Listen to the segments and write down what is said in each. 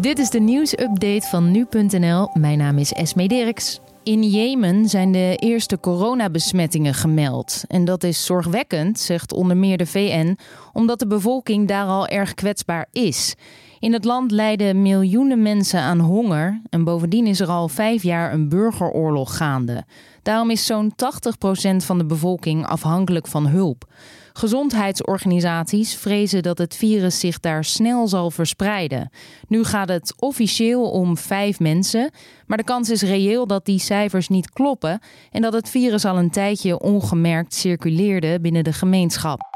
Dit is de nieuwsupdate van nu.nl. Mijn naam is Esme Dirks. In Jemen zijn de eerste coronabesmettingen gemeld. En dat is zorgwekkend, zegt onder meer de VN, omdat de bevolking daar al erg kwetsbaar is. In het land lijden miljoenen mensen aan honger en bovendien is er al vijf jaar een burgeroorlog gaande. Daarom is zo'n 80% van de bevolking afhankelijk van hulp. Gezondheidsorganisaties vrezen dat het virus zich daar snel zal verspreiden. Nu gaat het officieel om vijf mensen, maar de kans is reëel dat die cijfers niet kloppen en dat het virus al een tijdje ongemerkt circuleerde binnen de gemeenschap.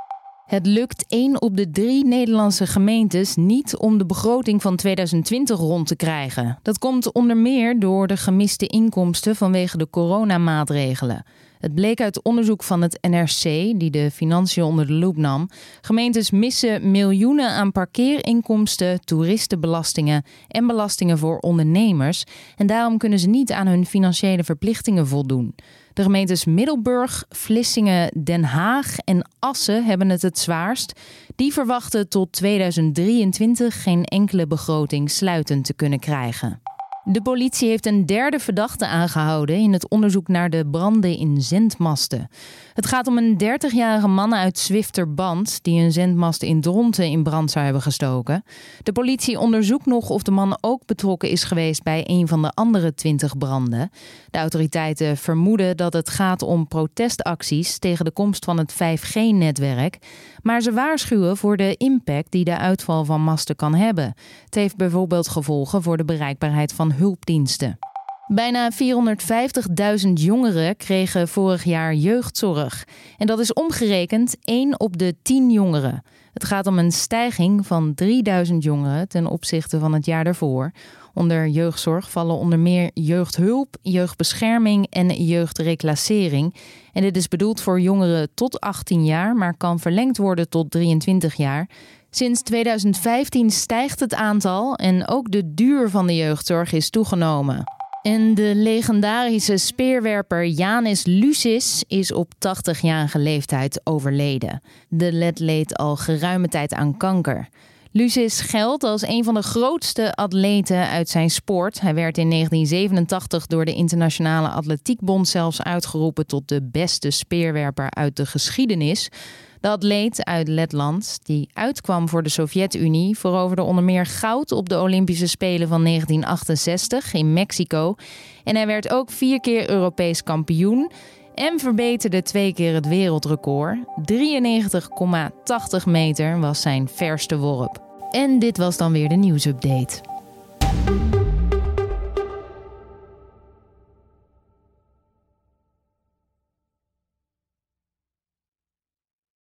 Het lukt één op de drie Nederlandse gemeentes niet om de begroting van 2020 rond te krijgen. Dat komt onder meer door de gemiste inkomsten vanwege de coronamaatregelen. Het bleek uit onderzoek van het NRC, die de financiën onder de loep nam. Gemeentes missen miljoenen aan parkeerinkomsten, toeristenbelastingen en belastingen voor ondernemers. En daarom kunnen ze niet aan hun financiële verplichtingen voldoen. De gemeentes Middelburg, Vlissingen, Den Haag en Assen hebben het het zwaarst. Die verwachten tot 2023 geen enkele begroting sluitend te kunnen krijgen. De politie heeft een derde verdachte aangehouden in het onderzoek naar de branden in zendmasten. Het gaat om een 30-jarige man uit Zwifterband die een zendmast in Dronten in brand zou hebben gestoken. De politie onderzoekt nog of de man ook betrokken is geweest bij een van de andere 20 branden. De autoriteiten vermoeden dat het gaat om protestacties tegen de komst van het 5G-netwerk, maar ze waarschuwen voor de impact die de uitval van masten kan hebben. Het heeft bijvoorbeeld gevolgen voor de bereikbaarheid van hulpdiensten. Bijna 450.000 jongeren kregen vorig jaar jeugdzorg. En dat is omgerekend 1 op de 10 jongeren. Het gaat om een stijging van 3000 jongeren ten opzichte van het jaar daarvoor. Onder jeugdzorg vallen onder meer jeugdhulp, jeugdbescherming en jeugdreclassering. En dit is bedoeld voor jongeren tot 18 jaar, maar kan verlengd worden tot 23 jaar. Sinds 2015 stijgt het aantal en ook de duur van de jeugdzorg is toegenomen. En de legendarische speerwerper Janis Lucis is op 80-jarige leeftijd overleden. De led leed al geruime tijd aan kanker. Lucis geldt als een van de grootste atleten uit zijn sport. Hij werd in 1987 door de Internationale Atletiekbond zelfs uitgeroepen tot de beste speerwerper uit de geschiedenis. De atleet uit Letland, die uitkwam voor de Sovjet-Unie, veroverde onder meer goud op de Olympische Spelen van 1968 in Mexico. En hij werd ook vier keer Europees kampioen en verbeterde twee keer het wereldrecord. 93,80 meter was zijn verste worp. En dit was dan weer de nieuwsupdate.